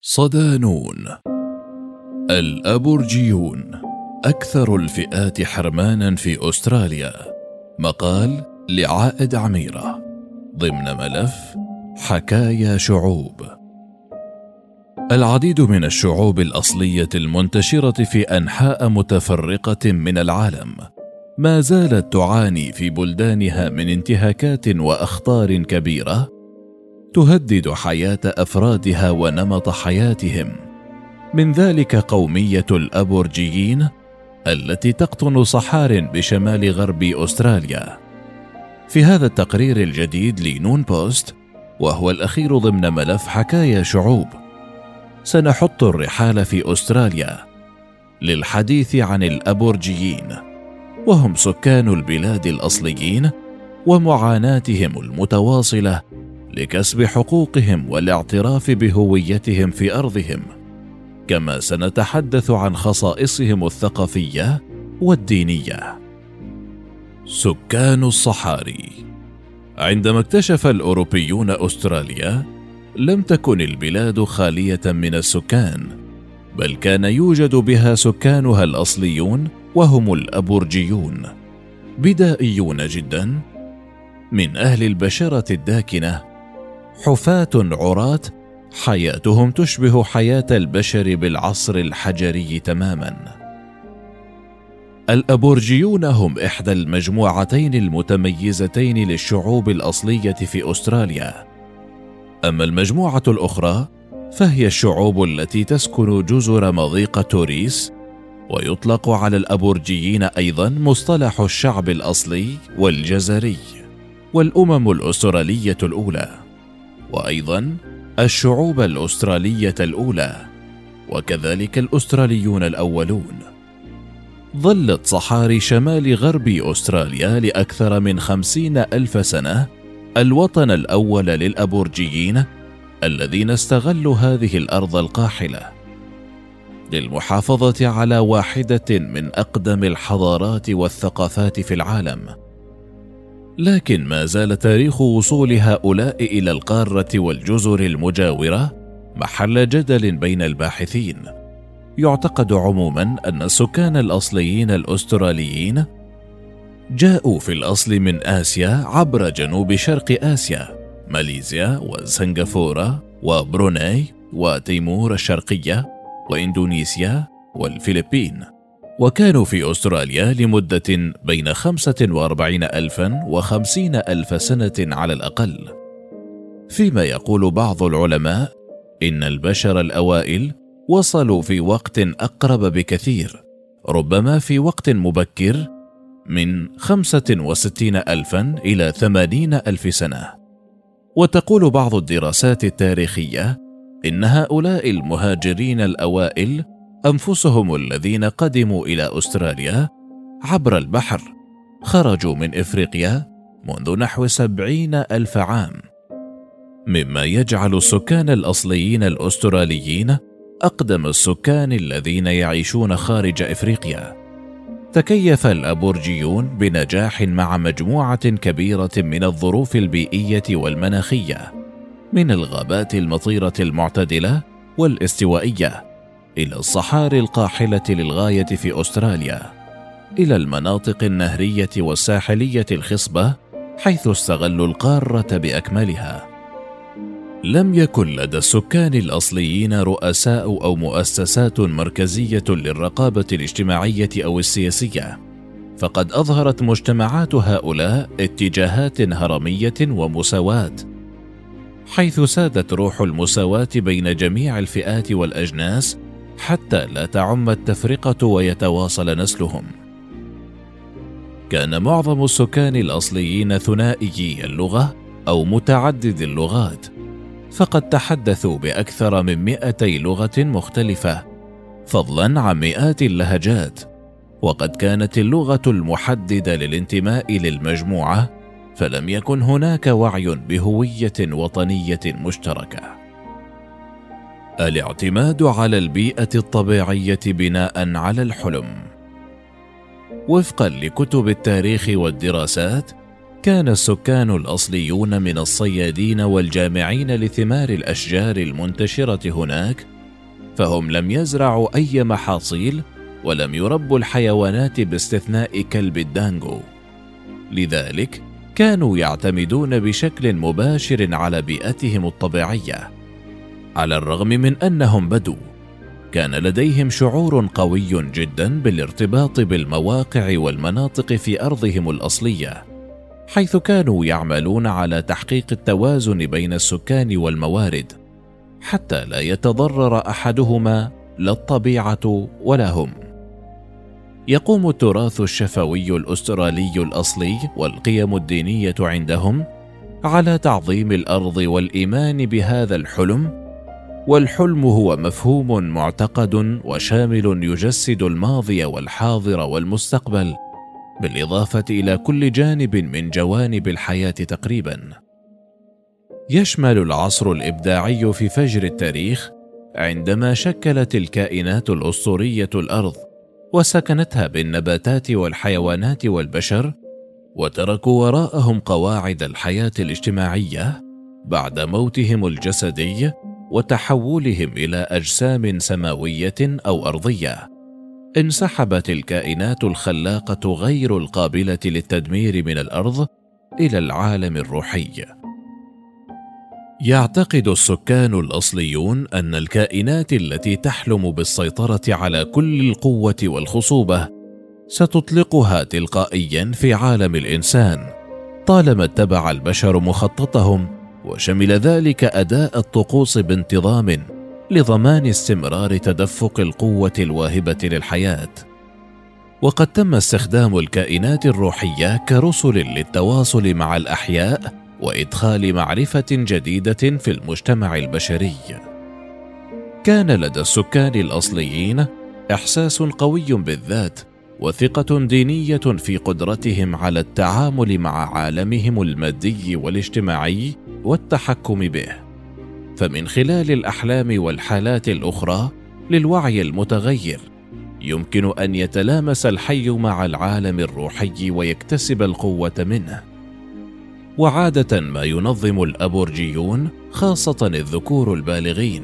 صدانون. الأبورجيون أكثر الفئات حرمانا في أستراليا. مقال لعائد عميرة. ضمن ملف حكايا شعوب. العديد من الشعوب الأصلية المنتشرة في أنحاء متفرقة من العالم ما زالت تعاني في بلدانها من انتهاكات وأخطار كبيرة تهدد حياة أفرادها ونمط حياتهم. من ذلك قومية الأبورجيين التي تقطن صحار بشمال غرب أستراليا. في هذا التقرير الجديد لنون بوست وهو الأخير ضمن ملف حكايا شعوب سنحط الرحال في أستراليا للحديث عن الأبورجيين وهم سكان البلاد الأصليين ومعاناتهم المتواصلة لكسب حقوقهم والاعتراف بهويتهم في أرضهم. كما سنتحدث عن خصائصهم الثقافية والدينية. سكان الصحاري. عندما اكتشف الأوروبيون أستراليا لم تكن البلاد خالية من السكان بل كان يوجد بها سكانها الأصليون وهم الأبورجيون. بدائيون جدا من أهل البشرة الداكنة حفاة عراة حياتهم تشبه حياة البشر بالعصر الحجري تماما. الأبورجيون هم إحدى المجموعتين المتميزتين للشعوب الأصلية في أستراليا. أما المجموعة الأخرى فهي الشعوب التي تسكن جزر مضيق توريس ويطلق على الأبورجيين أيضا مصطلح الشعب الأصلي والجزري والأمم الأسترالية الأولى. وأيضا الشعوب الأسترالية الأولى وكذلك الأستراليون الأولون. ظلت صحاري شمال غرب أستراليا لأكثر من خمسين ألف سنة الوطن الأول للأبورجيين الذين استغلوا هذه الأرض القاحلة. للمحافظة على واحدة من أقدم الحضارات والثقافات في العالم. لكن ما زال تاريخ وصول هؤلاء إلى القارة والجزر المجاورة محل جدل بين الباحثين. يعتقد عموما أن السكان الأصليين الأستراليين جاءوا في الأصل من آسيا عبر جنوب شرق آسيا ماليزيا وسنغافورة وبروناي وتيمور الشرقية وإندونيسيا والفلبين. وكانوا في أستراليا لمدة بين خمسة وأربعين ألفا وخمسين ألف سنة على الأقل. فيما يقول بعض العلماء إن البشر الأوائل وصلوا في وقت أقرب بكثير ربما في وقت مبكر من خمسة وستين ألفا إلى ثمانين ألف سنة. وتقول بعض الدراسات التاريخية إن هؤلاء المهاجرين الأوائل أنفسهم الذين قدموا إلى أستراليا عبر البحر. خرجوا من إفريقيا منذ نحو سبعين ألف عام. مما يجعل السكان الأصليين الأستراليين أقدم السكان الذين يعيشون خارج إفريقيا. تكيف الأبورجيون بنجاح مع مجموعة كبيرة من الظروف البيئية والمناخية من الغابات المطيرة المعتدلة والاستوائية. إلى الصحاري القاحلة للغاية في أستراليا إلى المناطق النهرية والساحلية الخصبة حيث استغلوا القارة بأكملها. لم يكن لدى السكان الأصليين رؤساء أو مؤسسات مركزية للرقابة الاجتماعية أو السياسية فقد أظهرت مجتمعات هؤلاء اتجاهات هرمية ومساواة حيث سادت روح المساواة بين جميع الفئات والأجناس حتى لا تعم التفرقة ويتواصل نسلهم. كان معظم السكان الأصليين ثنائيي اللغة أو متعدد اللغات فقد تحدثوا بأكثر من مائتي لغة مختلفة فضلا عن مئات اللهجات وقد كانت اللغة المحددة للانتماء للمجموعة فلم يكن هناك وعي بهوية وطنية مشتركة. الاعتماد على البيئة الطبيعية بناء على الحلم. وفقا لكتب التاريخ والدراسات كان السكان الأصليون من الصيادين والجامعين لثمار الأشجار المنتشرة هناك فهم لم يزرعوا أي محاصيل ولم يربوا الحيوانات باستثناء كلب الدانجو. لذلك كانوا يعتمدون بشكل مباشر على بيئتهم الطبيعية. على الرغم من أنهم بدو كان لديهم شعور قوي جدا بالارتباط بالمواقع والمناطق في أرضهم الأصلية حيث كانوا يعملون على تحقيق التوازن بين السكان والموارد حتى لا يتضرر أحدهما لا الطبيعة ولا هم. يقوم التراث الشفوي الأسترالي الأصلي والقيم الدينية عندهم على تعظيم الأرض والإيمان بهذا الحلم والحلم هو مفهوم معتقد وشامل يجسد الماضي والحاضر والمستقبل بالإضافة إلى كل جانب من جوانب الحياة تقريبا. يشمل العصر الإبداعي في فجر التاريخ عندما شكلت الكائنات الأسطورية الأرض وسكنتها بالنباتات والحيوانات والبشر وتركوا وراءهم قواعد الحياة الاجتماعية بعد موتهم الجسدي وتحولهم إلى أجسام سماوية أو أرضية. انسحبت الكائنات الخلاقة غير القابلة للتدمير من الأرض إلى العالم الروحي. يعتقد السكان الأصليون أن الكائنات التي تحلم بالسيطرة على كل القوة والخصوبة ستطلقها تلقائيا في عالم الإنسان. طالما اتبع البشر مخططهم وشمل ذلك أداء الطقوس بانتظام لضمان استمرار تدفق القوة الواهبة للحياة. وقد تم استخدام الكائنات الروحية كرسل للتواصل مع الأحياء وإدخال معرفة جديدة في المجتمع البشري. كان لدى السكان الأصليين إحساس قوي بالذات وثقة دينية في قدرتهم على التعامل مع عالمهم المادي والاجتماعي والتحكم به. فمن خلال الأحلام والحالات الأخرى للوعي المتغير يمكن أن يتلامس الحي مع العالم الروحي ويكتسب القوة منه. وعادة ما ينظم الأبورجيون خاصة الذكور البالغين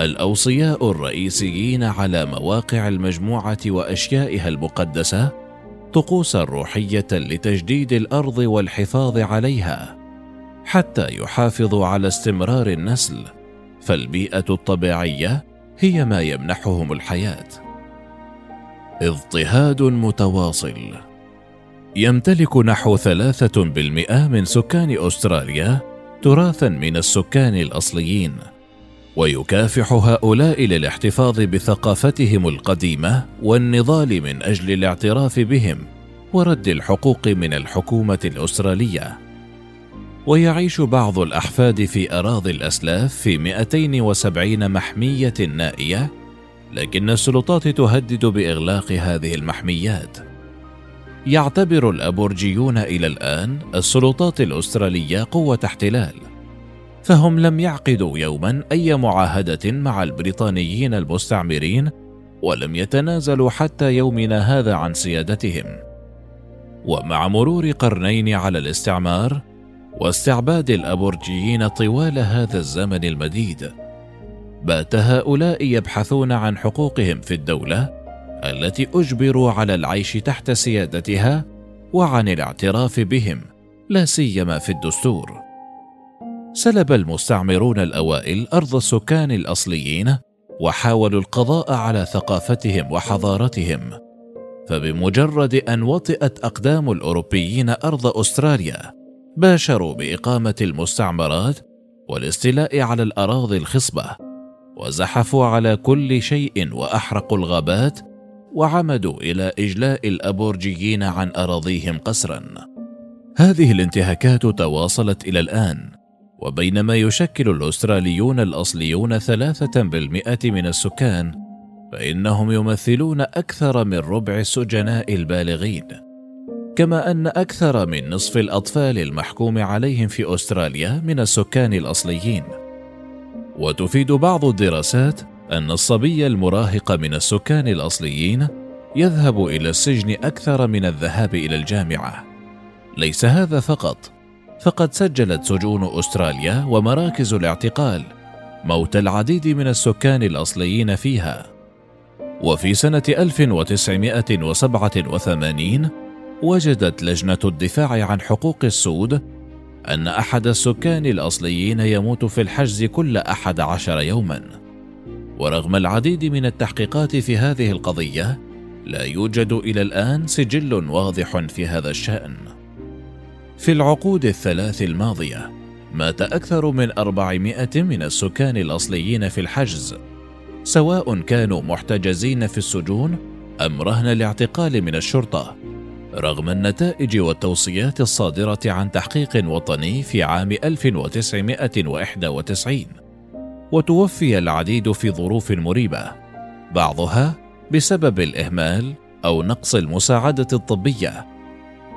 الأوصياء الرئيسيين على مواقع المجموعة وأشيائها المقدسة طقوسا روحية لتجديد الأرض والحفاظ عليها حتى يحافظوا على استمرار النسل فالبيئة الطبيعية هي ما يمنحهم الحياة. اضطهاد متواصل. يمتلك نحو ثلاثة بالمئة من سكان أستراليا تراثا من السكان الأصليين. ويكافح هؤلاء للاحتفاظ بثقافتهم القديمة والنضال من أجل الاعتراف بهم ورد الحقوق من الحكومة الأسترالية. ويعيش بعض الأحفاد في أراضي الأسلاف في 270 محمية نائية لكن السلطات تهدد بإغلاق هذه المحميات. يعتبر الأبورجيون إلى الآن السلطات الأسترالية قوة احتلال. فهم لم يعقدوا يوما أي معاهدة مع البريطانيين المستعمرين ولم يتنازلوا حتى يومنا هذا عن سيادتهم. ومع مرور قرنين على الاستعمار واستعباد الأبورجيين طوال هذا الزمن المديد بات هؤلاء يبحثون عن حقوقهم في الدولة التي أجبروا على العيش تحت سيادتها وعن الاعتراف بهم لا سيما في الدستور. سلب المستعمرون الأوائل أرض السكان الأصليين وحاولوا القضاء على ثقافتهم وحضارتهم فبمجرد أن وطئت أقدام الأوروبيين أرض أستراليا باشروا بإقامة المستعمرات والاستيلاء على الأراضي الخصبة وزحفوا على كل شيء وأحرقوا الغابات وعمدوا إلى إجلاء الأبورجيين عن أراضيهم قسرا. هذه الانتهاكات تواصلت إلى الآن وبينما يشكل الأستراليون الأصليون ثلاثة بالمئة من السكان فإنهم يمثلون أكثر من ربع السجناء البالغين. كما أن أكثر من نصف الأطفال المحكوم عليهم في أستراليا من السكان الأصليين. وتفيد بعض الدراسات أن الصبي المراهق من السكان الأصليين يذهب إلى السجن أكثر من الذهاب إلى الجامعة. ليس هذا فقط فقد سجلت سجون أستراليا ومراكز الاعتقال موت العديد من السكان الأصليين فيها. وفي سنة 1987 وجدت لجنة الدفاع عن حقوق السود أن أحد السكان الأصليين يموت في الحجز كل أحد عشر يوما. ورغم العديد من التحقيقات في هذه القضية لا يوجد إلى الآن سجل واضح في هذا الشأن. في العقود الثلاث الماضية مات أكثر من أربعمائة من السكان الأصليين في الحجز. سواء كانوا محتجزين في السجون أم رهن الاعتقال من الشرطة رغم النتائج والتوصيات الصادرة عن تحقيق وطني في عام 1991 وتوفي العديد في ظروف مريبة بعضها بسبب الإهمال أو نقص المساعدة الطبية.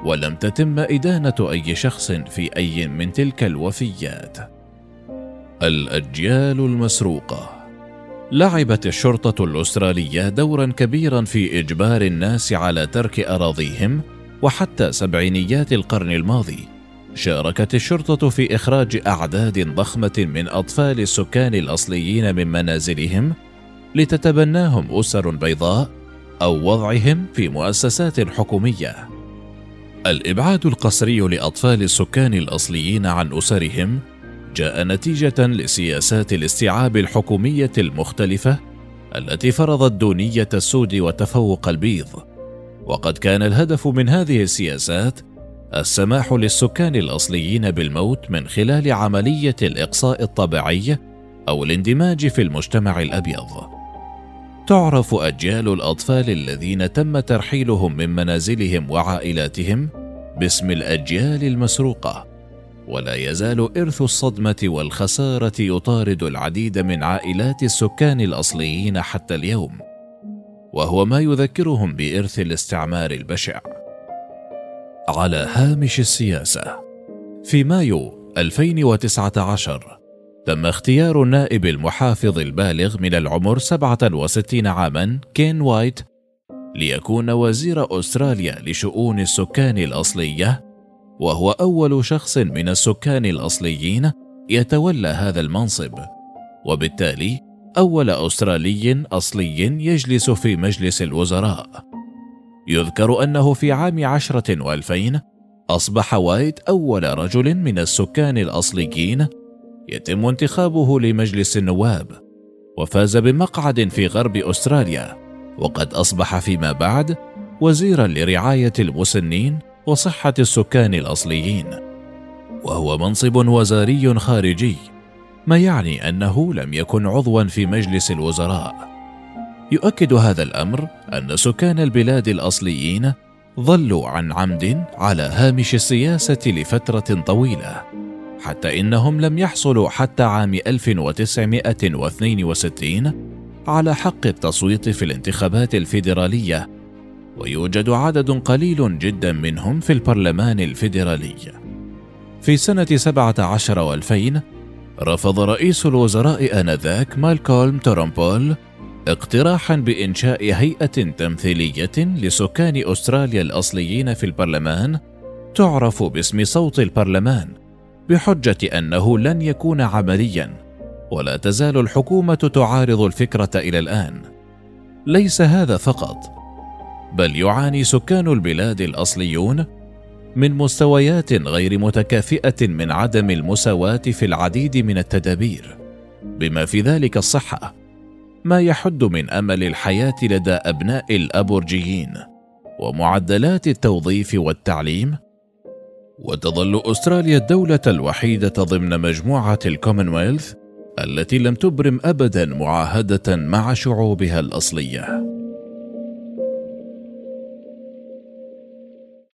ولم تتم إدانة أي شخص في أي من تلك الوفيات. الأجيال المسروقة. لعبت الشرطة الأسترالية دورا كبيرا في إجبار الناس على ترك أراضيهم وحتى سبعينيات القرن الماضي. شاركت الشرطة في إخراج أعداد ضخمة من أطفال السكان الأصليين من منازلهم لتتبناهم أسر بيضاء أو وضعهم في مؤسسات حكومية. الإبعاد القسري لأطفال السكان الأصليين عن أسرهم جاء نتيجة لسياسات الاستيعاب الحكومية المختلفة التي فرضت دونية السود وتفوق البيض، وقد كان الهدف من هذه السياسات السماح للسكان الأصليين بالموت من خلال عملية الإقصاء الطبيعي أو الاندماج في المجتمع الأبيض. تعرف أجيال الأطفال الذين تم ترحيلهم من منازلهم وعائلاتهم باسم الأجيال المسروقة ولا يزال إرث الصدمة والخسارة يطارد العديد من عائلات السكان الأصليين حتى اليوم وهو ما يذكرهم بإرث الاستعمار البشع. على هامش السياسة في مايو 2019 تم اختيار النائب المحافظ البالغ من العمر 67 عاما كين وايت ليكون وزير أستراليا لشؤون السكان الأصلية وهو أول شخص من السكان الأصليين يتولى هذا المنصب. وبالتالي أول أسترالي أصلي يجلس في مجلس الوزراء. يذكر أنه في عام عشرة وألفين أصبح وايت أول رجل من السكان الأصليين يتم انتخابه لمجلس النواب وفاز بمقعد في غرب أستراليا وقد أصبح فيما بعد وزيرا لرعاية المسنين وصحة السكان الأصليين. وهو منصب وزاري خارجي ما يعني أنه لم يكن عضوا في مجلس الوزراء. يؤكد هذا الأمر أن سكان البلاد الأصليين ظلوا عن عمد على هامش السياسة لفترة طويلة. حتى إنهم لم يحصلوا حتى عام 1962 على حق التصويت في الانتخابات الفيدرالية. ويوجد عدد قليل جدا منهم في البرلمان الفيدرالي. في سنة 17 والفين رفض رئيس الوزراء آنذاك مالكولم تورمبول اقتراحا بإنشاء هيئة تمثيلية لسكان أستراليا الأصليين في البرلمان تعرف باسم صوت البرلمان. بحجة أنه لن يكون عمليا ولا تزال الحكومة تعارض الفكرة إلى الآن. ليس هذا فقط بل يعاني سكان البلاد الأصليون من مستويات غير متكافئة من عدم المساواة في العديد من التدابير. بما في ذلك الصحة ما يحد من أمل الحياة لدى أبناء الأبورجيين ومعدلات التوظيف والتعليم وتظل أستراليا الدولة الوحيدة ضمن مجموعة الكومنولث التي لم تبرم ابدا معاهدة مع شعوبها الأصلية.